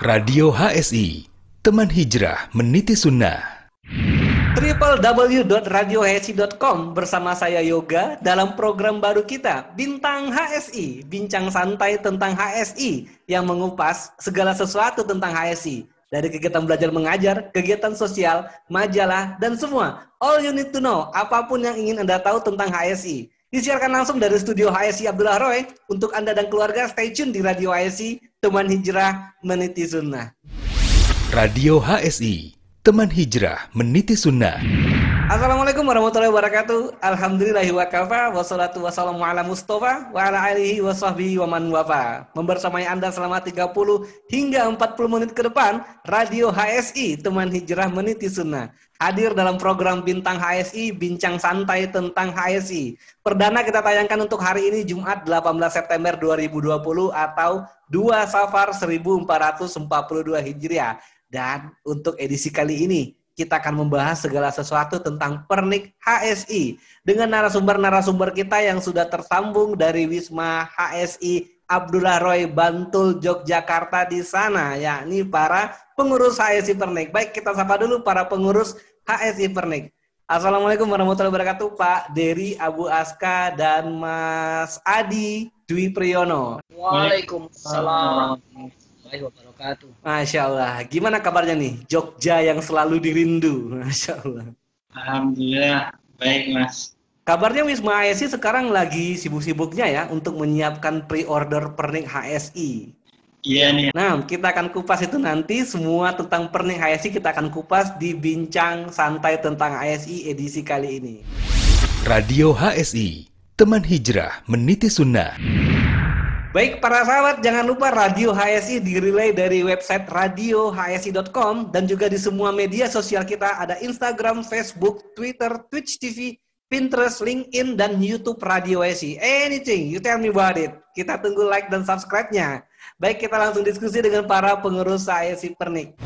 Radio HSI, teman hijrah meniti sunnah. www.radiohsi.com bersama saya Yoga dalam program baru kita Bintang HSI, bincang santai tentang HSI yang mengupas segala sesuatu tentang HSI dari kegiatan belajar mengajar, kegiatan sosial, majalah, dan semua. All you need to know, apa pun yang ingin Anda tahu tentang HSI. Disiarkan langsung dari studio HSI Abdullah Roy. Untuk Anda dan keluarga, stay tune di Radio HSI, teman hijrah meniti sunnah. Radio HSI, teman hijrah meniti sunnah. Assalamualaikum warahmatullahi wabarakatuh. Alhamdulillahi wa kafa wassalatu wassalamu ala mustafa wa ala alihi wa sahbihi wa man wafa. Membersamai Anda selama 30 hingga 40 menit ke depan, Radio HSI, teman hijrah meniti sunnah. Hadir dalam program Bintang HSI, bincang santai tentang HSI. Perdana kita tayangkan untuk hari ini Jumat 18 September 2020 atau 2 Safar 1442 Hijriah. Dan untuk edisi kali ini, kita akan membahas segala sesuatu tentang pernik HSI dengan narasumber-narasumber kita yang sudah tersambung dari Wisma HSI Abdullah Roy Bantul Yogyakarta di sana yakni para pengurus HSI Pernik. Baik, kita sapa dulu para pengurus HSI Pernik. Assalamualaikum warahmatullahi wabarakatuh Pak Dery Abu Aska dan Mas Adi Dwi Priyono. Waalaikumsalam warahmatullahi wabarakatuh. Masya Allah. Gimana kabarnya nih? Jogja yang selalu dirindu. Masya Allah. Alhamdulillah baik mas. Kabarnya Wisma HSI sekarang lagi sibuk-sibuknya ya untuk menyiapkan pre-order pernik HSI. Iya nih. Nah, kita akan kupas itu nanti semua tentang pernik HSI kita akan kupas di bincang santai tentang HSI edisi kali ini. Radio HSI, teman hijrah meniti sunnah. Baik para sahabat, jangan lupa Radio HSI dirilai dari website radiohsi.com dan juga di semua media sosial kita ada Instagram, Facebook, Twitter, Twitch TV, Pinterest, LinkedIn, dan YouTube Radio HSI. Anything, you tell me about it. Kita tunggu like dan subscribe-nya. Baik, kita langsung diskusi dengan para pengurus HSI Pernik.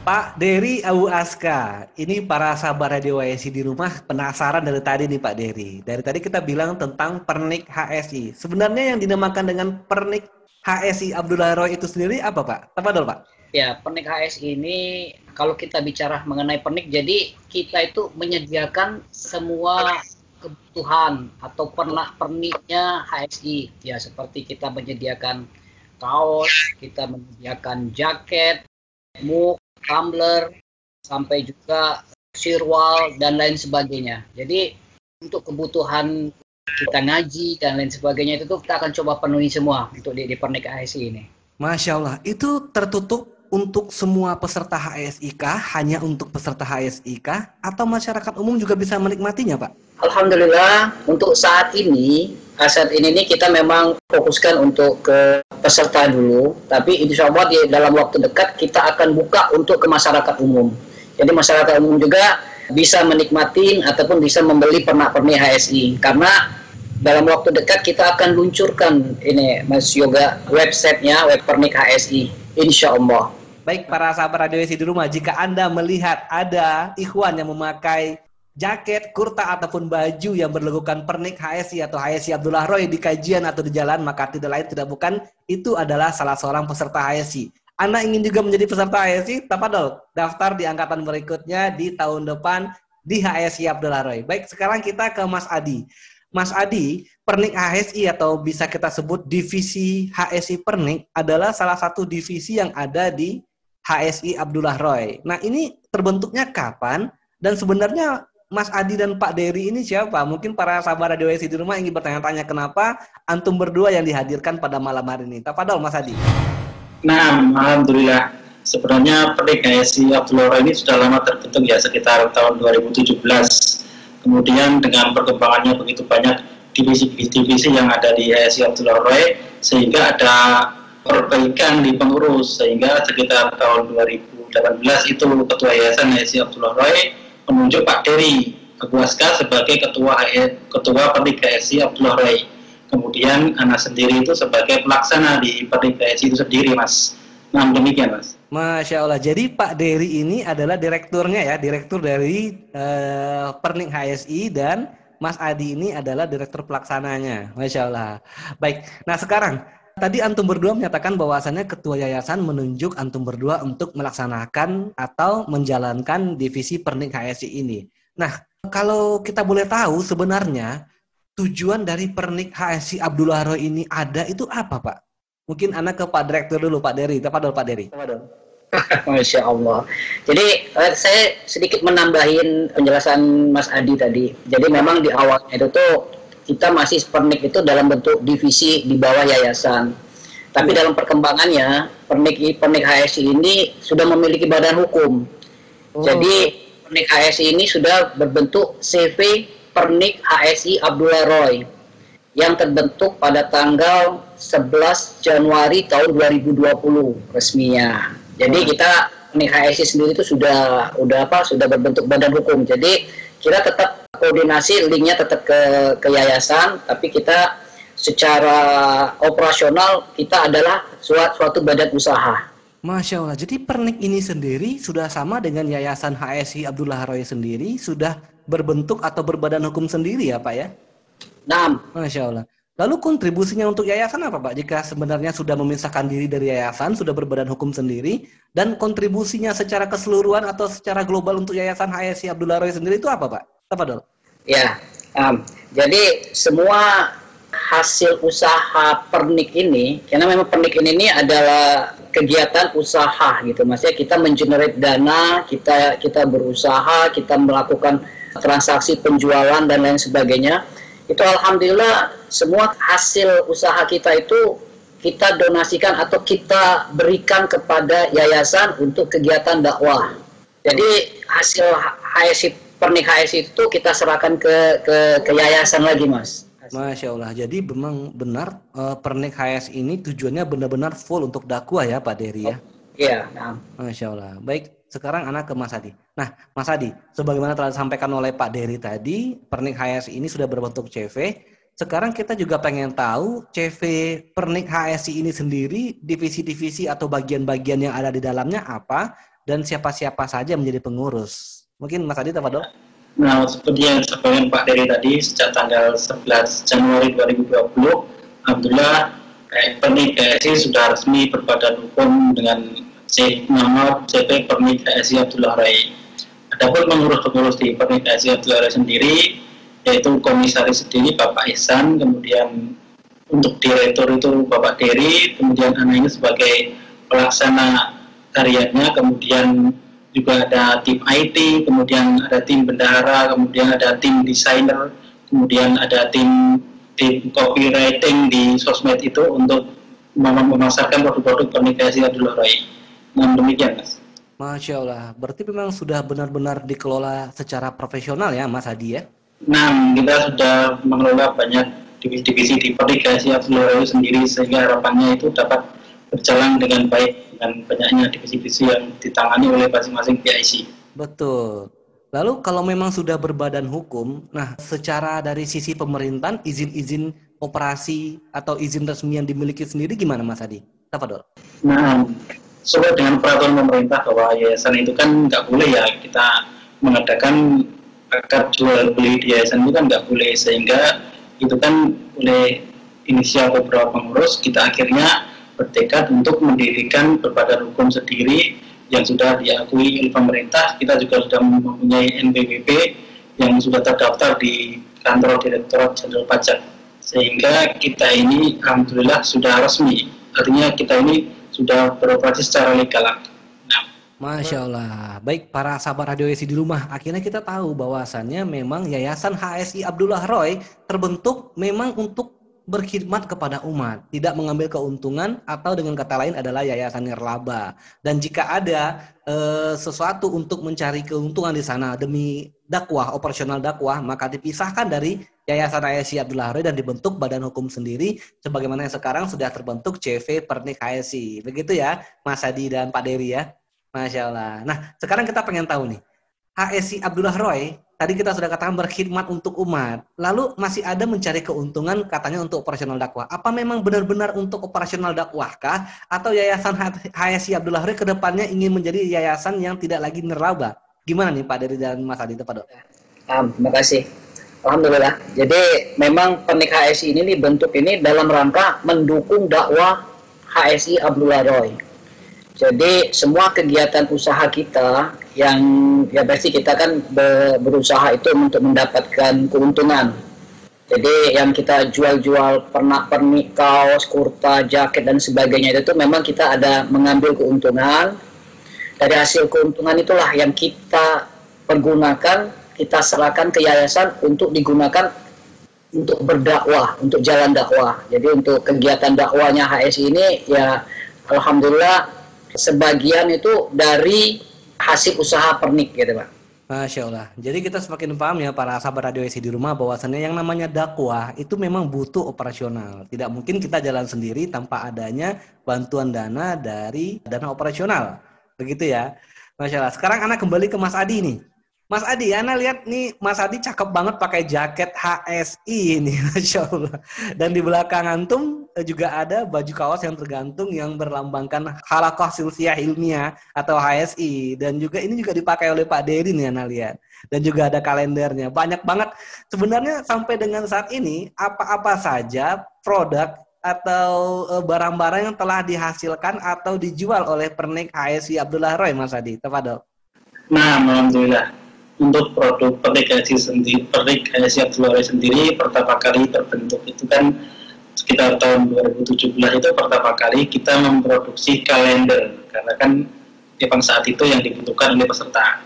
Pak Dery Abu Aska, ini para sahabat Radio HSI di rumah penasaran dari tadi nih Pak Dery. Dari tadi kita bilang tentang pernik HSI. Sebenarnya yang dinamakan dengan pernik HSI Abdullah Roy itu sendiri apa Pak? Tafadol Pak. Ya, pernik HSI ini kalau kita bicara mengenai pernik, jadi kita itu menyediakan semua kebutuhan atau pernak perniknya HSI. Ya, seperti kita menyediakan kaos, kita menyediakan jaket, muk, tumbler, sampai juga sirwal dan lain sebagainya. Jadi untuk kebutuhan kita ngaji dan lain sebagainya itu tuh kita akan coba penuhi semua untuk di, di pernik HSI ini. Masya Allah, itu tertutup untuk semua peserta HSI kah? Hanya untuk peserta HSI kah? Atau masyarakat umum juga bisa menikmatinya Pak? Alhamdulillah untuk saat ini saat ini nih kita memang fokuskan untuk ke peserta dulu, tapi insya Allah di dalam waktu dekat kita akan buka untuk ke masyarakat umum. Jadi masyarakat umum juga bisa menikmati ataupun bisa membeli pernak-pernik HSI karena dalam waktu dekat kita akan luncurkan ini Mas Yoga websitenya web pernik HSI insya Allah. Baik para sahabat radio di rumah, jika Anda melihat ada ikhwan yang memakai jaket, kurta ataupun baju yang berlogokan pernik HSI atau HSI Abdullah Roy di kajian atau di jalan maka tidak lain tidak bukan itu adalah salah seorang peserta HSI. Anda ingin juga menjadi peserta HSI? Tapadol, daftar di angkatan berikutnya di tahun depan di HSI Abdullah Roy. Baik, sekarang kita ke Mas Adi. Mas Adi, Pernik HSI atau bisa kita sebut divisi HSI Pernik adalah salah satu divisi yang ada di HSI Abdullah Roy. Nah, ini terbentuknya kapan dan sebenarnya Mas Adi dan Pak Dery ini siapa? Mungkin para sahabat Radio SI di rumah ingin bertanya-tanya kenapa antum berdua yang dihadirkan pada malam hari ini. Tafadol Mas Adi. Nah, alhamdulillah. Sebenarnya HSI Abdullah Roy ini sudah lama terbentuk ya sekitar tahun 2017. Kemudian dengan perkembangannya begitu banyak divisi-divisi yang ada di HSI Abdullah Roy sehingga ada perbaikan di pengurus sehingga sekitar tahun 2018 itu ketua Yayasan HSI Abdullah Roy menunjuk Pak Dery Kebuaska sebagai ketua ketua Perdik KSI Abdullah Roy. Kemudian anak sendiri itu sebagai pelaksana di Perdik KSI itu sendiri, Mas. Nah, demikian, Mas. Masya Allah. Jadi Pak Dery ini adalah direkturnya ya, direktur dari uh, Pernik HSI dan Mas Adi ini adalah direktur pelaksananya. Masya Allah. Baik. Nah sekarang tadi antum berdua menyatakan bahwasannya ketua yayasan menunjuk antum berdua untuk melaksanakan atau menjalankan divisi Pernik HSI ini. Nah, kalau kita boleh tahu sebenarnya tujuan dari Pernik HSI Abdullah Roy ini ada itu apa, Pak? Mungkin anak ke Pak Direktur dulu, Pak Dery. Tafadol, Pak Dery. Masya Allah. Jadi eh, saya sedikit menambahin penjelasan Mas Adi tadi. Jadi memang di awalnya itu tuh kita masih pernik itu dalam bentuk divisi di bawah yayasan. Tapi dalam perkembangannya pernik pernik HSI ini sudah memiliki badan hukum. Oh. Jadi pernik HSI ini sudah berbentuk CV Pernik HSI Abdullah Roy yang terbentuk pada tanggal 11 Januari tahun 2020 resminya. Jadi kita Pernik HSI sendiri itu sudah udah apa sudah berbentuk badan hukum. Jadi kita tetap koordinasi linknya tetap ke ke yayasan, tapi kita secara operasional kita adalah suatu, suatu badan usaha. Masya Allah. Jadi pernik ini sendiri sudah sama dengan Yayasan HSI Abdullah Roy sendiri sudah berbentuk atau berbadan hukum sendiri ya Pak ya? Nah, Masya Allah. Lalu kontribusinya untuk yayasan apa Pak? Jika sebenarnya sudah memisahkan diri dari yayasan, sudah berbadan hukum sendiri, dan kontribusinya secara keseluruhan atau secara global untuk yayasan HSI Abdullah Roy sendiri itu apa Pak? Apa dong? Ya, um, jadi semua hasil usaha pernik ini, karena memang pernik ini, ini adalah kegiatan usaha gitu, maksudnya kita mengenerate dana, kita kita berusaha, kita melakukan transaksi penjualan dan lain sebagainya. Itu alhamdulillah semua hasil usaha kita itu kita donasikan atau kita berikan kepada yayasan untuk kegiatan dakwah. Jadi hasil HSI pernik HSI itu kita serahkan ke ke, ke yayasan lagi, Mas. Masya Allah. Jadi memang benar uh, pernik HS ini tujuannya benar-benar full untuk dakwah ya Pak Dery ya. Iya, nah. Masya Allah. Baik, sekarang anak ke Mas Adi. Nah, Mas Adi, sebagaimana telah disampaikan oleh Pak Dery tadi, pernik HS ini sudah berbentuk CV. Sekarang kita juga pengen tahu CV pernik HSI ini sendiri, divisi-divisi atau bagian-bagian yang ada di dalamnya apa, dan siapa-siapa saja menjadi pengurus. Mungkin Mas Adi, tafadol. Nah, seperti yang disampaikan Pak Dery tadi, sejak tanggal 11 Januari 2020, Alhamdulillah Pernik KSI sudah resmi berbadan hukum dengan C, nama CP KSI Abdullah Rai. Adapun pengurus-pengurus di KSI Abdullah Rai sendiri, yaitu komisaris sendiri Bapak Ihsan, kemudian untuk direktur itu Bapak Dery, kemudian anak ini sebagai pelaksana hariannya, kemudian juga ada tim IT, kemudian ada tim bendahara, kemudian ada tim desainer, kemudian ada tim tim copywriting di sosmed itu untuk memasarkan produk-produk komunikasi Abdullah Roy. Nah, demikian, Mas. Masya Allah. Berarti memang sudah benar-benar dikelola secara profesional ya, Mas Hadi ya? Nah, kita sudah mengelola banyak divisi-divisi di Abdullah Roy sendiri sehingga harapannya itu dapat berjalan dengan baik dengan banyaknya divisi-divisi yang ditangani oleh masing-masing PIC. Betul. Lalu kalau memang sudah berbadan hukum, nah secara dari sisi pemerintahan izin-izin operasi atau izin resmi yang dimiliki sendiri gimana Mas Adi? Tafadol. Nah, sesuai dengan peraturan pemerintah bahwa yayasan itu kan nggak boleh ya kita mengadakan akad jual beli di yayasan itu kan nggak boleh sehingga itu kan oleh inisial beberapa pengurus kita akhirnya bertekad untuk mendirikan berbadan hukum sendiri yang sudah diakui oleh pemerintah. Kita juga sudah mempunyai NPWP yang sudah terdaftar di kantor Direktorat Jenderal Pajak. Sehingga kita ini alhamdulillah sudah resmi. Artinya kita ini sudah beroperasi secara legal. Nah, Masya Allah. Baik para sahabat Radio Esi di rumah, akhirnya kita tahu bahwasannya memang Yayasan HSI Abdullah Roy terbentuk memang untuk berkhidmat kepada umat, tidak mengambil keuntungan atau dengan kata lain adalah yayasan nirlaba. Dan jika ada e, sesuatu untuk mencari keuntungan di sana demi dakwah, operasional dakwah, maka dipisahkan dari Yayasan HSI Abdullah Roy dan dibentuk badan hukum sendiri sebagaimana yang sekarang sudah terbentuk CV Pernik HSI. Begitu ya, Mas Adi dan Pak Dewi ya. Masya Allah. Nah, sekarang kita pengen tahu nih, HSI Abdullah Roy tadi kita sudah katakan berkhidmat untuk umat. Lalu masih ada mencari keuntungan katanya untuk operasional dakwah. Apa memang benar-benar untuk operasional dakwah kah? Atau Yayasan HSI Abdullah Ri ke depannya ingin menjadi yayasan yang tidak lagi neraba? Gimana nih Pak Dari dan Mas Adi Pak Dok? Um, terima kasih. Alhamdulillah. Jadi memang pernik HSI ini nih bentuk ini dalam rangka mendukung dakwah HSI Abdullah Roy. Jadi semua kegiatan usaha kita yang ya pasti kita kan berusaha itu untuk mendapatkan keuntungan. Jadi yang kita jual-jual pernak-pernik, kaos, kurta, jaket dan sebagainya itu memang kita ada mengambil keuntungan. Dari hasil keuntungan itulah yang kita pergunakan kita serahkan ke yayasan untuk digunakan untuk berdakwah, untuk jalan dakwah. Jadi untuk kegiatan dakwahnya HSI ini ya alhamdulillah sebagian itu dari hasil usaha pernik gitu, Pak. Masya Allah. Jadi kita semakin paham ya para sahabat radio isi di rumah bahwasannya yang namanya dakwah itu memang butuh operasional. Tidak mungkin kita jalan sendiri tanpa adanya bantuan dana dari dana operasional. Begitu ya. Masya Allah. Sekarang anak kembali ke Mas Adi nih. Mas Adi, Ana lihat nih Mas Adi cakep banget pakai jaket HSI ini, Masya Allah. Dan di belakang antum eh, juga ada baju kaos yang tergantung yang berlambangkan halakoh silsiah ilmiah atau HSI. Dan juga ini juga dipakai oleh Pak Dery nih Ana lihat. Dan juga ada kalendernya. Banyak banget. Sebenarnya sampai dengan saat ini, apa-apa saja produk atau eh, barang-barang yang telah dihasilkan atau dijual oleh pernik HSI Abdullah Roy, Mas Adi. Tafadol. Nah, Alhamdulillah untuk produk pernikasi sendiri pernikasi Abdullah sendiri pertama kali terbentuk itu kan sekitar tahun 2017 itu pertama kali kita memproduksi kalender karena kan memang saat itu yang dibutuhkan oleh peserta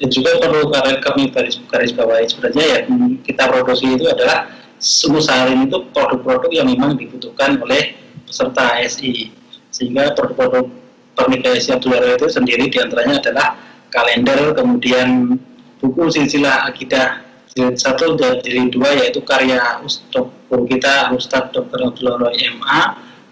dan juga perlu kami garis, garis bawahi sebenarnya ya kita produksi itu adalah sungguh sehari itu produk-produk yang memang dibutuhkan oleh peserta ASI sehingga produk-produk pernikasi Abdullah itu sendiri di antaranya adalah kalender kemudian buku silsilah akidah. Jilid satu dan jilid dua yaitu karya Ustaz kita Ustaz Dr. Abdullah MA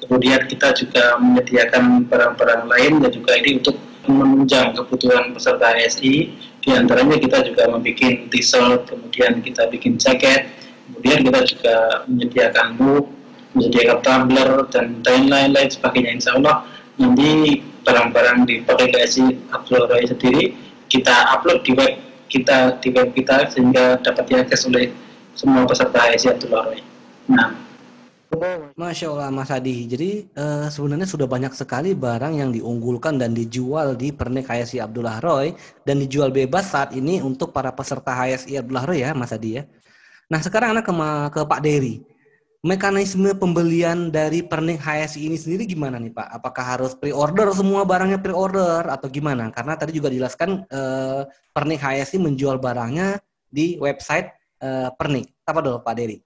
kemudian kita juga menyediakan barang-barang lain dan juga ini untuk menunjang kebutuhan peserta SI di antaranya kita juga membuat t-shirt kemudian kita bikin jaket kemudian kita juga menyediakan mug menyediakan tumbler dan lain-lain lain sebagainya insya Allah nanti barang-barang di PKSI Abdul Roy sendiri kita upload di web kita di web kita sehingga dapat diakses oleh semua peserta HSI Abdul Roy. Nah, Masya Allah Mas Adi. Jadi uh, sebenarnya sudah banyak sekali barang yang diunggulkan dan dijual di Pernik HSI Abdullah Roy dan dijual bebas saat ini untuk para peserta HSI Abdullah Roy ya Mas Adi ya. Nah sekarang anak ke, ke Pak Dery mekanisme pembelian dari pernik HSI ini sendiri gimana nih Pak? Apakah harus pre-order semua barangnya pre-order atau gimana? Karena tadi juga dijelaskan eh, pernik HSI menjual barangnya di website eh, pernik. Apa dulu Pak Dery?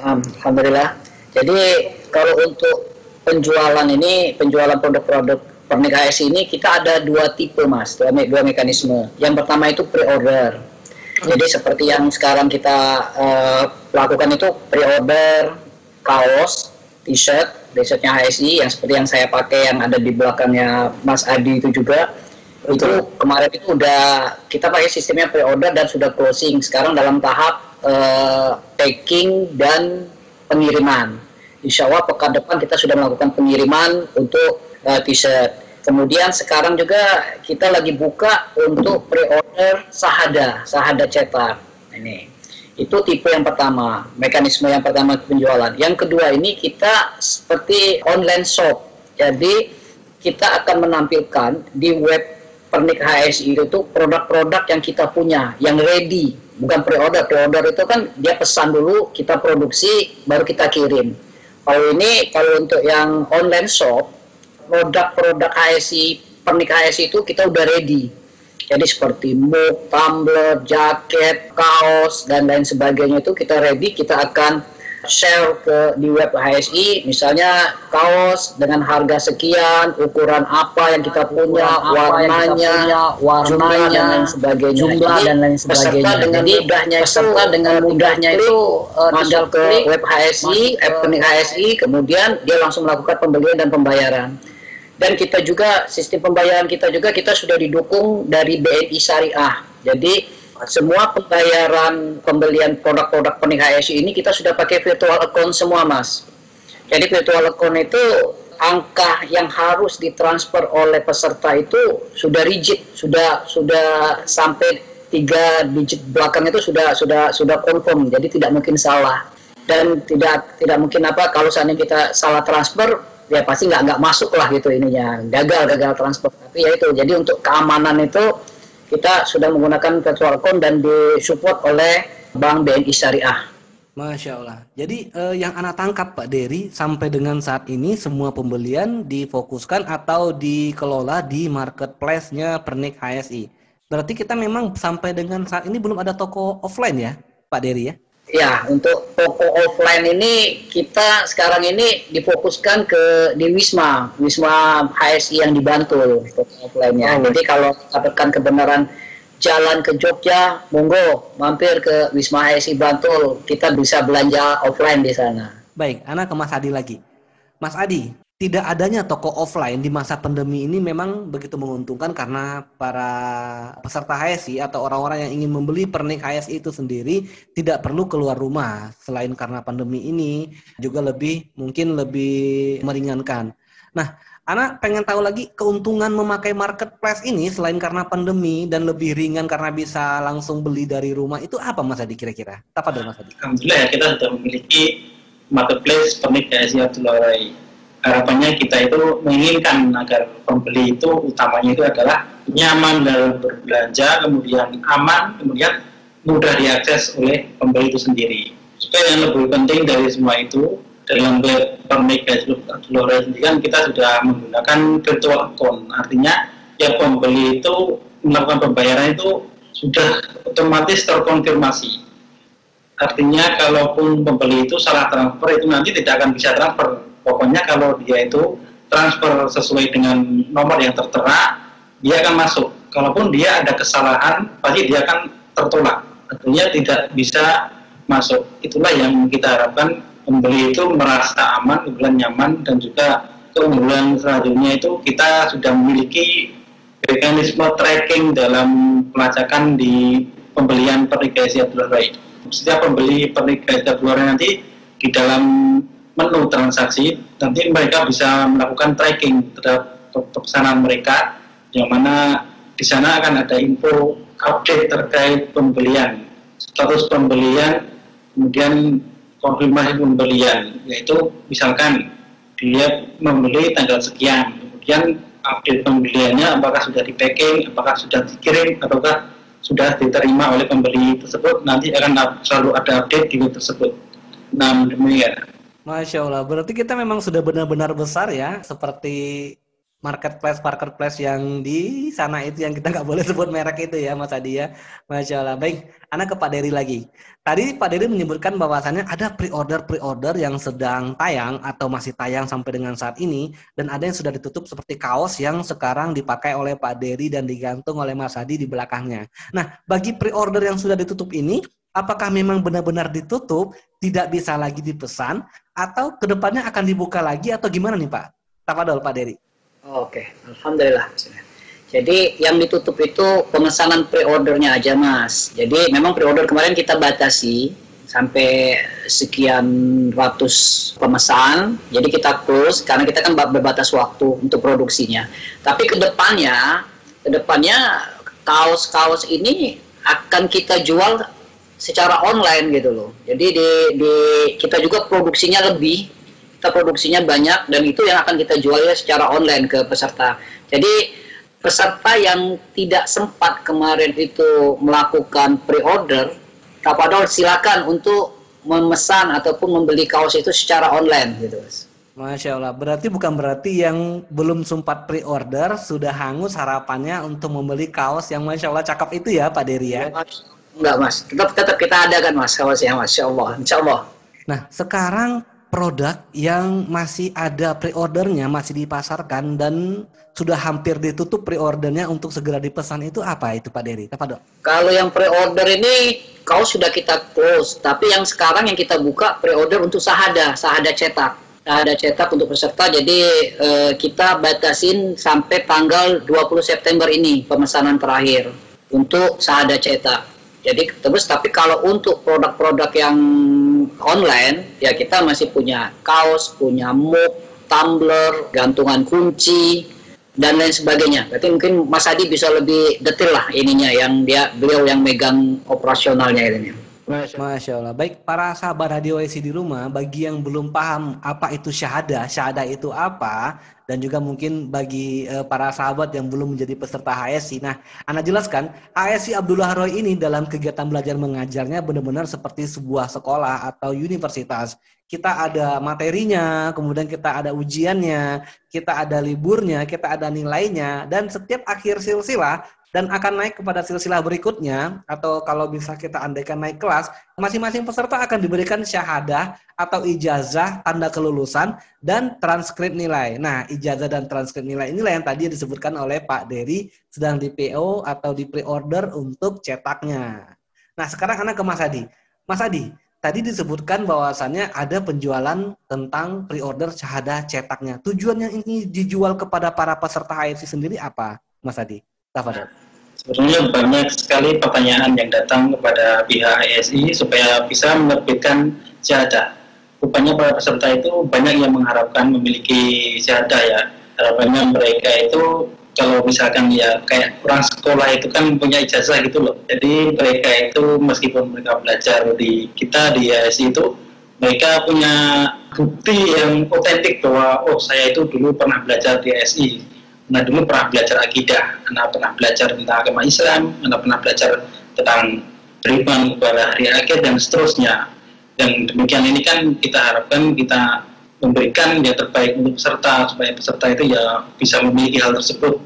Alhamdulillah. Jadi kalau untuk penjualan ini, penjualan produk-produk pernik HSI ini kita ada dua tipe mas, dua, me dua mekanisme. Yang pertama itu pre-order. Jadi seperti yang sekarang kita uh, lakukan itu pre-order kaos, t-shirt, t-shirtnya HSI yang seperti yang saya pakai yang ada di belakangnya Mas Adi itu juga. Betul. Itu kemarin itu udah kita pakai sistemnya pre-order dan sudah closing. Sekarang dalam tahap uh, packing dan pengiriman. Insya Allah pekan depan kita sudah melakukan pengiriman untuk uh, t-shirt Kemudian sekarang juga kita lagi buka untuk pre-order sahada, sahada cetak. Ini. Itu tipe yang pertama, mekanisme yang pertama penjualan. Yang kedua ini kita seperti online shop. Jadi kita akan menampilkan di web Pernik HSI itu produk-produk yang kita punya, yang ready, bukan pre-order. Pre-order itu kan dia pesan dulu, kita produksi, baru kita kirim. Kalau ini, kalau untuk yang online shop, produk-produk ASI pernik ASI itu kita udah ready. Jadi seperti mug, tumbler, jaket, kaos dan lain sebagainya itu kita ready kita akan share ke di web HSI misalnya kaos dengan harga sekian ukuran apa yang kita punya warnanya warnanya dan lain sebagainya. jumlah Jadi, dan lain sebagainya. dengan Jadi, mudahnya peserta itu, dengan mudahnya itu uh, masuk ke web HSI, app HSI kemudian dia langsung melakukan pembelian dan pembayaran dan kita juga sistem pembayaran kita juga kita sudah didukung dari BNI Syariah. Jadi semua pembayaran pembelian produk-produk pening HSI ini kita sudah pakai virtual account semua, Mas. Jadi virtual account itu angka yang harus ditransfer oleh peserta itu sudah rigid, sudah sudah sampai tiga digit belakang itu sudah sudah sudah confirm, jadi tidak mungkin salah dan tidak tidak mungkin apa kalau seandainya kita salah transfer ya pasti nggak nggak masuk lah gitu ininya gagal gagal transfer tapi ya itu jadi untuk keamanan itu kita sudah menggunakan virtual account dan disupport oleh Bank BNI Syariah. Masya Allah. Jadi eh, yang anak tangkap Pak Dery sampai dengan saat ini semua pembelian difokuskan atau dikelola di marketplace-nya Pernik HSI. Berarti kita memang sampai dengan saat ini belum ada toko offline ya, Pak Dery ya? Ya, untuk toko offline ini kita sekarang ini difokuskan ke di Wisma, Wisma HSI yang di Bantul toko offline-nya. Oh. Jadi kalau katakan kebenaran jalan ke Jogja, monggo mampir ke Wisma HSI Bantul, kita bisa belanja offline di sana. Baik, anak ke Mas Adi lagi. Mas Adi, tidak adanya toko offline di masa pandemi ini memang begitu menguntungkan karena para peserta HSI atau orang-orang yang ingin membeli pernik HSI itu sendiri tidak perlu keluar rumah. Selain karena pandemi ini juga lebih mungkin lebih meringankan. Nah, anak pengen tahu lagi keuntungan memakai marketplace ini selain karena pandemi dan lebih ringan karena bisa langsung beli dari rumah itu apa Mas Adi kira-kira? Apa dong Mas Adi? Alhamdulillah ya kita sudah memiliki marketplace pernik HSI Rai harapannya kita itu menginginkan agar pembeli itu utamanya itu adalah nyaman dalam berbelanja, kemudian aman, kemudian mudah diakses oleh pembeli itu sendiri. Supaya yang lebih penting dari semua itu dalam pernik Lora sendiri kan kita sudah menggunakan virtual account, artinya ya pembeli itu melakukan pembayaran itu sudah otomatis terkonfirmasi. Artinya kalaupun pembeli itu salah transfer itu nanti tidak akan bisa transfer pokoknya kalau dia itu transfer sesuai dengan nomor yang tertera dia akan masuk. Kalaupun dia ada kesalahan pasti dia akan tertolak. Artinya tidak bisa masuk. Itulah yang kita harapkan pembeli itu merasa aman kemudian nyaman dan juga keunggulan selanjutnya itu kita sudah memiliki mekanisme tracking dalam pelacakan di pembelian pernikah Abdul Setiap pembeli pernikah Abdul nanti di dalam menu transaksi, nanti mereka bisa melakukan tracking terhadap pesanan mereka, yang mana di sana akan ada info update terkait pembelian, status pembelian, kemudian konfirmasi pembelian, yaitu misalkan dia membeli tanggal sekian, kemudian update pembeliannya apakah sudah di packing, apakah sudah dikirim, ataukah sudah diterima oleh pembeli tersebut, nanti akan selalu ada update di tersebut. Nah, demikian. Masya Allah, berarti kita memang sudah benar-benar besar ya, seperti marketplace marketplace yang di sana itu yang kita nggak boleh sebut merek itu ya Mas Adi ya. Masya Allah. Baik, anak ke Pak Dery lagi. Tadi Pak Dery menyebutkan bahwasannya ada pre-order pre-order yang sedang tayang atau masih tayang sampai dengan saat ini dan ada yang sudah ditutup seperti kaos yang sekarang dipakai oleh Pak Dery dan digantung oleh Mas Adi di belakangnya. Nah, bagi pre-order yang sudah ditutup ini, apakah memang benar-benar ditutup, tidak bisa lagi dipesan, atau ke depannya akan dibuka lagi atau gimana nih Pak? Tafadol Pak Dery. Oke, Alhamdulillah. Jadi yang ditutup itu pemesanan pre-ordernya aja Mas. Jadi memang pre-order kemarin kita batasi sampai sekian ratus pemesan. Jadi kita close karena kita kan berbatas waktu untuk produksinya. Tapi ke depannya, ke depannya kaos-kaos ini akan kita jual secara online gitu loh. Jadi di, di kita juga produksinya lebih, kita produksinya banyak dan itu yang akan kita jual ya secara online ke peserta. Jadi peserta yang tidak sempat kemarin itu melakukan pre-order, Kapadol silakan untuk memesan ataupun membeli kaos itu secara online gitu. Masya Allah, berarti bukan berarti yang belum sempat pre-order sudah hangus harapannya untuk membeli kaos yang Masya Allah cakep itu ya Pak Dery ya? ya Enggak mas, tetap tetap kita ada kan mas kawasnya mas, insya Allah, insya Allah. Nah sekarang produk yang masih ada pre-ordernya masih dipasarkan dan sudah hampir ditutup pre-ordernya untuk segera dipesan itu apa itu Pak Dery? Apa dok? Kalau yang pre-order ini kau sudah kita close, tapi yang sekarang yang kita buka pre-order untuk sahada, sahada cetak. Sahada cetak untuk peserta, jadi eh, kita batasin sampai tanggal 20 September ini pemesanan terakhir untuk sahada cetak. Jadi terus tapi kalau untuk produk-produk yang online ya kita masih punya kaos, punya mug, tumbler, gantungan kunci, dan lain sebagainya. Berarti mungkin Mas Adi bisa lebih detail lah ininya yang dia beliau yang megang operasionalnya ini. Masya Allah. Baik para sahabat radio IC di rumah, bagi yang belum paham apa itu syahadah, syahadah itu apa, dan juga mungkin bagi uh, para sahabat yang belum menjadi peserta HSI. Nah, Anda jelaskan, HSI Abdullah Roy ini dalam kegiatan belajar mengajarnya benar-benar seperti sebuah sekolah atau universitas. Kita ada materinya, kemudian kita ada ujiannya, kita ada liburnya, kita ada nilainya, dan setiap akhir silsilah dan akan naik kepada silsilah berikutnya atau kalau bisa kita andaikan naik kelas, masing-masing peserta akan diberikan syahadah atau ijazah tanda kelulusan dan transkrip nilai. Nah, ijazah dan transkrip nilai inilah yang tadi disebutkan oleh Pak Dery sedang di PO atau di pre-order untuk cetaknya. Nah, sekarang anak ke Mas Adi. Mas Adi, tadi disebutkan bahwasannya ada penjualan tentang pre-order syahadah cetaknya. Tujuannya ini dijual kepada para peserta HFC sendiri apa, Mas Adi? Tafadol. Sebenarnya banyak sekali pertanyaan yang datang kepada pihak ASI supaya bisa menerbitkan syahadah. Rupanya para peserta itu banyak yang mengharapkan memiliki syahadah ya. Harapannya mereka itu kalau misalkan ya kayak orang sekolah itu kan punya ijazah gitu loh. Jadi mereka itu meskipun mereka belajar di kita di ASI itu mereka punya bukti yang otentik bahwa oh saya itu dulu pernah belajar di ASI Nah dulu pernah belajar akidah, anak pernah belajar tentang agama Islam, anak pernah belajar tentang beriman kepada hari akhir dan seterusnya. Dan demikian ini kan kita harapkan kita memberikan yang terbaik untuk peserta supaya peserta itu ya bisa memiliki hal tersebut.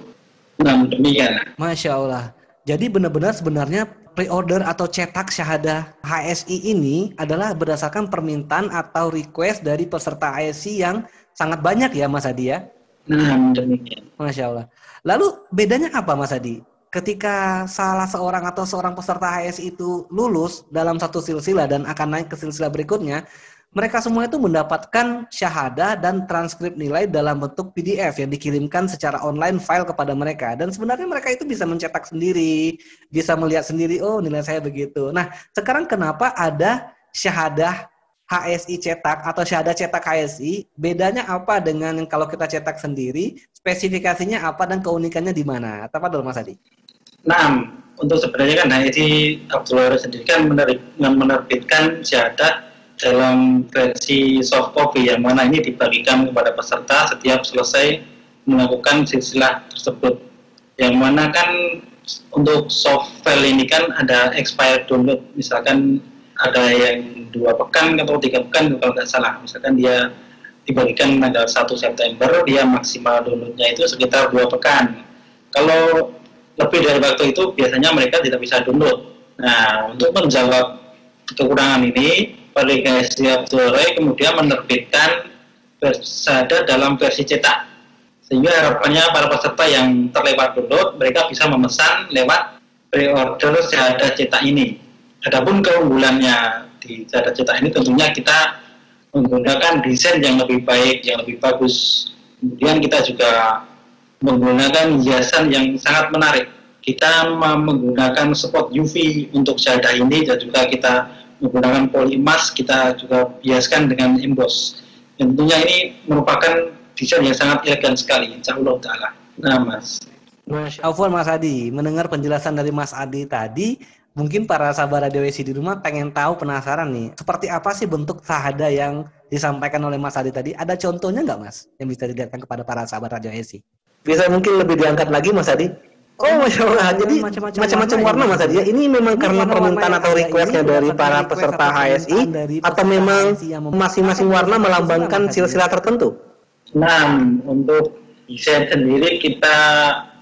Nah demikian. Masya Allah. Jadi benar-benar sebenarnya pre-order atau cetak syahadah HSI ini adalah berdasarkan permintaan atau request dari peserta HSI yang sangat banyak ya Mas Adi ya? Nah, demikian. Masya Allah. Lalu bedanya apa Mas Adi? Ketika salah seorang atau seorang peserta HS itu lulus dalam satu silsilah dan akan naik ke silsilah berikutnya, mereka semua itu mendapatkan syahadah dan transkrip nilai dalam bentuk PDF yang dikirimkan secara online file kepada mereka. Dan sebenarnya mereka itu bisa mencetak sendiri, bisa melihat sendiri, oh nilai saya begitu. Nah, sekarang kenapa ada syahadah HSI cetak atau syahadat cetak HSI, bedanya apa dengan kalau kita cetak sendiri, spesifikasinya apa dan keunikannya di mana? Apa dulu Mas Adi? Nah, untuk sebenarnya kan HSI Abdullah sendiri kan menerbitkan syahadat dalam versi soft copy yang mana ini dibagikan kepada peserta setiap selesai melakukan silsilah tersebut. Yang mana kan untuk soft file ini kan ada expired download, misalkan ada yang dua pekan atau tiga pekan kalau nggak salah. Misalkan dia dibagikan tanggal 1 September dia maksimal downloadnya itu sekitar dua pekan. Kalau lebih dari waktu itu biasanya mereka tidak bisa download. Nah untuk menjawab kekurangan ini Aplikasi Abdul kemudian menerbitkan versada dalam versi cetak. Sehingga harapannya para peserta yang terlewat download mereka bisa memesan lewat pre-order syahadat cetak ini Adapun keunggulannya di cara cetak ini tentunya kita menggunakan desain yang lebih baik, yang lebih bagus. Kemudian kita juga menggunakan hiasan yang sangat menarik. Kita menggunakan spot UV untuk syahadah ini dan juga kita menggunakan polimas, kita juga biaskan dengan emboss. Tentunya ini merupakan desain yang sangat elegan sekali, insya Allah ta'ala. Nah, Mas. Allah, Mas Adi. Mendengar penjelasan dari Mas Adi tadi, mungkin para sahabat Radio WC di rumah pengen tahu penasaran nih, seperti apa sih bentuk sahada yang disampaikan oleh Mas Adi tadi? Ada contohnya nggak Mas yang bisa dilihatkan kepada para sahabat Radio WC? Bisa mungkin lebih diangkat lagi Mas Adi? Oh, masya Allah. Jadi macam-macam warna, Mas Adi. Ya? Ini memang karena permintaan atau requestnya dari para peserta HSI atau memang masing-masing warna melambangkan silsilah tertentu? Nah, untuk desain sendiri kita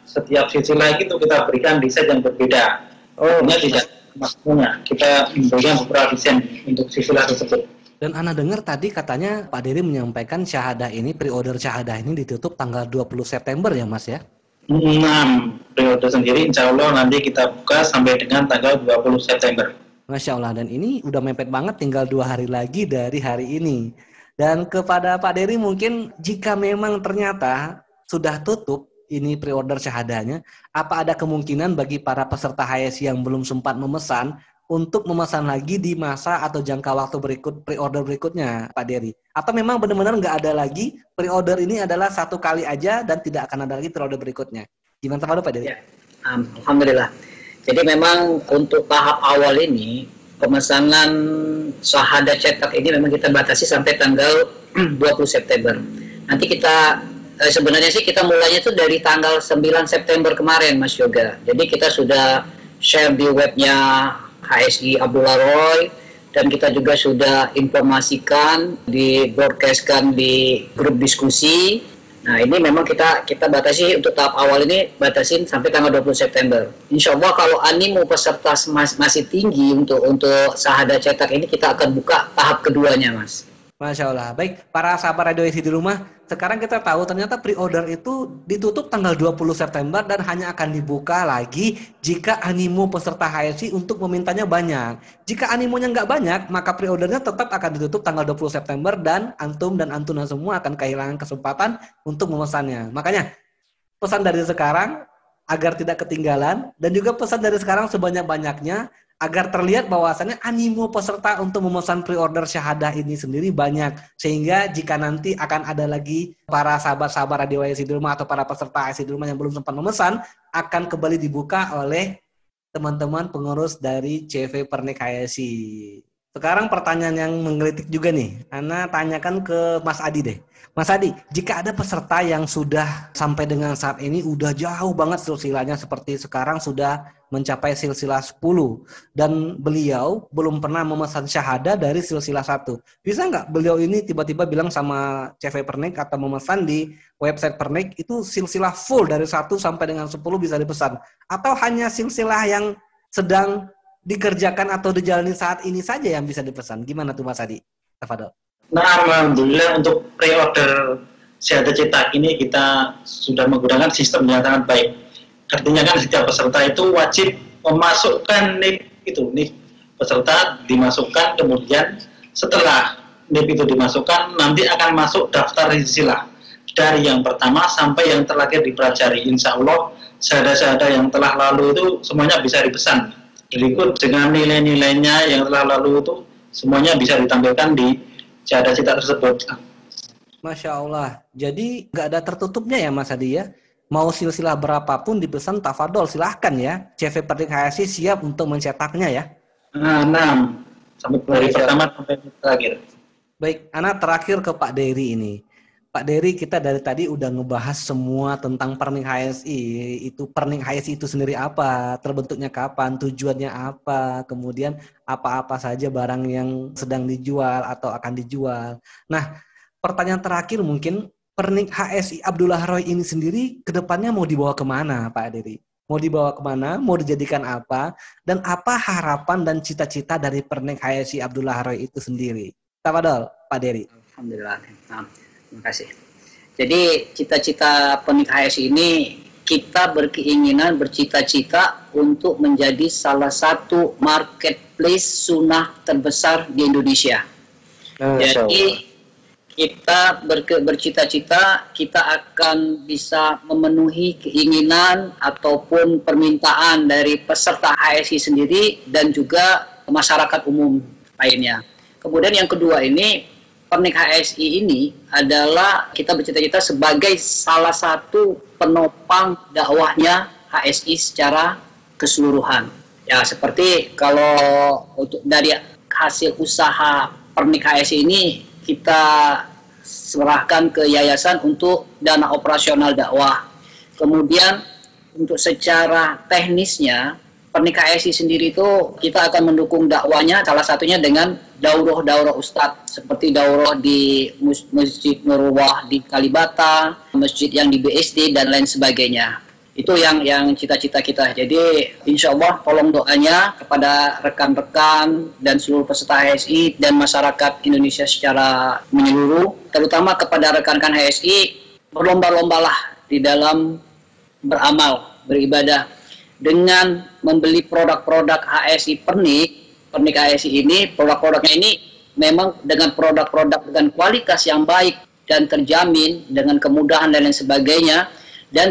setiap silsilah itu kita berikan desain yang berbeda Oh, tidak maksudnya kita memberikan beberapa desain untuk silsilah tersebut. Dan Anda dengar tadi katanya Pak Dery menyampaikan syahadah ini, pre-order syahadah ini ditutup tanggal 20 September ya Mas ya? Nah, pre-order sendiri insya Allah nanti kita buka sampai dengan tanggal 20 September. Masya Allah, dan ini udah mepet banget tinggal dua hari lagi dari hari ini. Dan kepada Pak Dery mungkin jika memang ternyata sudah tutup, ini pre-order syahadanya, apa ada kemungkinan bagi para peserta HSI yang belum sempat memesan untuk memesan lagi di masa atau jangka waktu berikut pre-order berikutnya, Pak Dery? Atau memang benar-benar nggak ada lagi pre-order ini adalah satu kali aja dan tidak akan ada lagi pre-order berikutnya. Gimana Pak Pak Dedi? Ya. Alhamdulillah. Jadi memang untuk tahap awal ini pemesanan sahada cetak ini memang kita batasi sampai tanggal 20 September. Nanti kita eh, sebenarnya sih kita mulainya itu dari tanggal 9 September kemarin Mas Yoga. Jadi kita sudah share di webnya HSI Abdullah Roy dan kita juga sudah informasikan di broadcastkan di grup diskusi. Nah ini memang kita kita batasi untuk tahap awal ini batasin sampai tanggal 20 September. Insya Allah kalau animo peserta mas, masih tinggi untuk untuk sahada cetak ini kita akan buka tahap keduanya mas. Masya Allah. Baik, para sahabat radio di rumah, sekarang kita tahu ternyata pre-order itu ditutup tanggal 20 September dan hanya akan dibuka lagi jika animo peserta HSI untuk memintanya banyak. Jika animonya nggak banyak, maka pre-ordernya tetap akan ditutup tanggal 20 September dan antum dan antuna semua akan kehilangan kesempatan untuk memesannya. Makanya, pesan dari sekarang agar tidak ketinggalan dan juga pesan dari sekarang sebanyak-banyaknya agar terlihat bahwasannya animo peserta untuk memesan pre-order syahadah ini sendiri banyak sehingga jika nanti akan ada lagi para sahabat-sahabat radio IC di rumah atau para peserta IC di rumah yang belum sempat memesan akan kembali dibuka oleh teman-teman pengurus dari CV Pernik HSI. Sekarang pertanyaan yang menggelitik juga nih, Ana tanyakan ke Mas Adi deh. Mas Adi, jika ada peserta yang sudah sampai dengan saat ini udah jauh banget silsilahnya seperti sekarang sudah mencapai silsilah 10 dan beliau belum pernah memesan syahada dari silsilah 1. Bisa nggak beliau ini tiba-tiba bilang sama CV Pernik atau memesan di website Pernik itu silsilah full dari 1 sampai dengan 10 bisa dipesan atau hanya silsilah yang sedang dikerjakan atau dijalani saat ini saja yang bisa dipesan. Gimana tuh Mas Adi? Tafadol. Nah, alhamdulillah untuk pre-order syahada cetak ini kita sudah menggunakan sistem yang sangat baik artinya kan setiap peserta itu wajib memasukkan NIP itu NIP. Peserta dimasukkan kemudian setelah NIP itu dimasukkan nanti akan masuk daftar silsilah. Dari yang pertama sampai yang terakhir dipelajari. Insya Allah sahada-sahada yang telah lalu itu semuanya bisa dipesan. Berikut dengan nilai-nilainya yang telah lalu itu semuanya bisa ditampilkan di sahada cita tersebut. Masya Allah. Jadi nggak ada tertutupnya ya Mas Adi ya mau silsilah berapapun dipesan tafadol silahkan ya. CV Perdik HSI siap untuk mencetaknya ya. Nah, nah sampai dari pertama sampai terakhir. Baik anak terakhir ke Pak Dery ini. Pak Dery kita dari tadi udah ngebahas semua tentang Pernik HSI itu Pernik HSI itu sendiri apa? Terbentuknya kapan? Tujuannya apa? Kemudian apa-apa saja barang yang sedang dijual atau akan dijual. Nah pertanyaan terakhir mungkin pernik HSI Abdullah Roy ini sendiri ke depannya mau dibawa ke mana Pak Dery? Mau dibawa ke mana? Mau dijadikan apa? Dan apa harapan dan cita-cita dari pernik HSI Abdullah Roy itu sendiri? Tafadol, Pak Dery. Alhamdulillah. Nah, terima kasih. Jadi cita-cita pernik HSI ini kita berkeinginan bercita-cita untuk menjadi salah satu marketplace sunnah terbesar di Indonesia. Jadi kita bercita-cita kita akan bisa memenuhi keinginan ataupun permintaan dari peserta HSI sendiri dan juga masyarakat umum lainnya. Kemudian yang kedua ini Pernik HSI ini adalah kita bercita-cita sebagai salah satu penopang dakwahnya HSI secara keseluruhan. Ya seperti kalau untuk dari hasil usaha Pernik HSI ini kita serahkan ke yayasan untuk dana operasional dakwah. Kemudian untuk secara teknisnya Pernikah SI sendiri itu kita akan mendukung dakwanya salah satunya dengan daurah-daurah ustadz seperti daurah di Masjid Nurullah di Kalibata, masjid yang di BSD dan lain sebagainya itu yang yang cita-cita kita. Jadi insya Allah tolong doanya kepada rekan-rekan dan seluruh peserta HSI dan masyarakat Indonesia secara menyeluruh, terutama kepada rekan-rekan HSI berlomba-lombalah di dalam beramal, beribadah. Dengan membeli produk-produk HSI pernik, pernik HSI ini, produk-produknya ini memang dengan produk-produk dengan kualitas yang baik dan terjamin dengan kemudahan dan lain sebagainya. Dan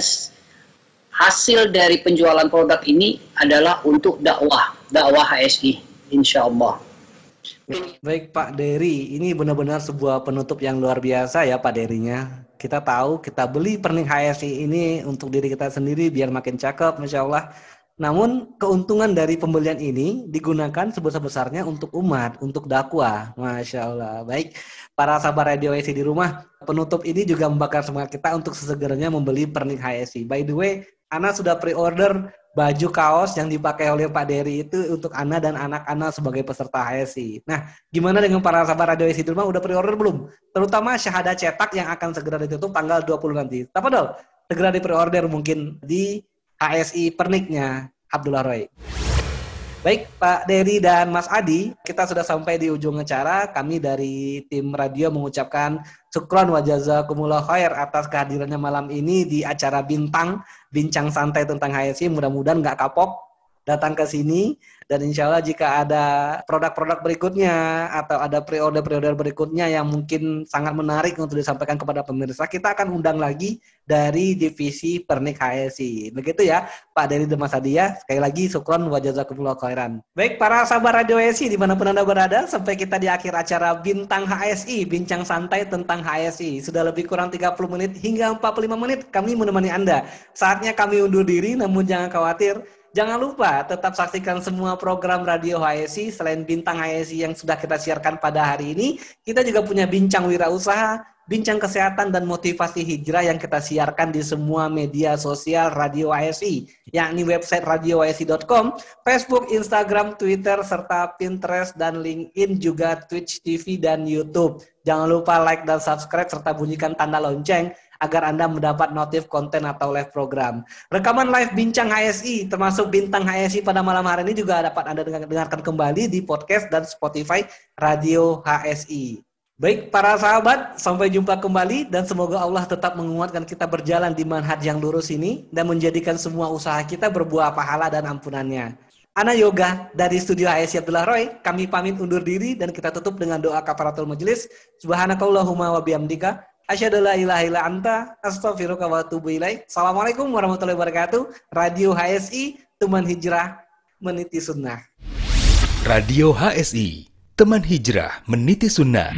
hasil dari penjualan produk ini adalah untuk dakwah, dakwah HSI, insya Allah. Baik Pak Dery, ini benar-benar sebuah penutup yang luar biasa ya Pak Derynya. Kita tahu kita beli pernik HSI ini untuk diri kita sendiri biar makin cakep, Masya Allah. Namun keuntungan dari pembelian ini digunakan sebesar-besarnya untuk umat, untuk dakwah. Masya Allah. Baik, para sahabat radio HSI di rumah, penutup ini juga membakar semangat kita untuk sesegeranya membeli pernik HSI. By the way, Ana sudah pre-order baju kaos yang dipakai oleh Pak Dery itu untuk Ana dan anak-anak sebagai peserta HSI. Nah, gimana dengan para sahabat Radio HSI rumah udah pre-order belum? Terutama syahadat cetak yang akan segera ditutup tanggal 20 nanti. Apa dong? Segera di pre-order mungkin di HSI perniknya Abdullah Roy. Baik Pak Dery dan Mas Adi, kita sudah sampai di ujung acara. Kami dari tim radio mengucapkan syukron wa jazakumullah khair atas kehadirannya malam ini di acara Bintang, bincang santai tentang HSI. Mudah-mudahan nggak kapok datang ke sini dan insya Allah jika ada produk-produk berikutnya atau ada pre-order-pre-order berikutnya yang mungkin sangat menarik untuk disampaikan kepada pemirsa, kita akan undang lagi dari divisi Pernik HSI. Begitu ya Pak dari Demas Adia. Sekali lagi syukron wa jazakumullah khairan. Baik para sahabat Radio HSI di mana pun Anda berada, sampai kita di akhir acara Bintang HSI, bincang santai tentang HSI. Sudah lebih kurang 30 menit hingga 45 menit kami menemani Anda. Saatnya kami undur diri, namun jangan khawatir, Jangan lupa tetap saksikan semua program Radio HSI selain Bintang HSI yang sudah kita siarkan pada hari ini. Kita juga punya Bincang Wirausaha, Bincang Kesehatan dan Motivasi Hijrah yang kita siarkan di semua media sosial Radio HSI, yakni website radiohsi.com, Facebook, Instagram, Twitter, serta Pinterest dan LinkedIn juga Twitch TV dan YouTube. Jangan lupa like dan subscribe serta bunyikan tanda lonceng agar Anda mendapat notif konten atau live program. Rekaman live Bincang HSI termasuk Bintang HSI pada malam hari ini juga dapat Anda dengarkan kembali di podcast dan Spotify Radio HSI. Baik para sahabat, sampai jumpa kembali dan semoga Allah tetap menguatkan kita berjalan di manhaj yang lurus ini dan menjadikan semua usaha kita berbuah pahala dan ampunannya. Ana Yoga dari Studio HSI Abdullah Roy, kami pamit undur diri dan kita tutup dengan doa kafaratul majelis. Subhanakallahumma wa bihamdika Asyhadu la ilaha illa anta astaghfiruka wa atubu. Assalamualaikum warahmatullahi wabarakatuh. Radio HSI teman hijrah meniti sunnah. Radio HSI teman hijrah meniti sunnah.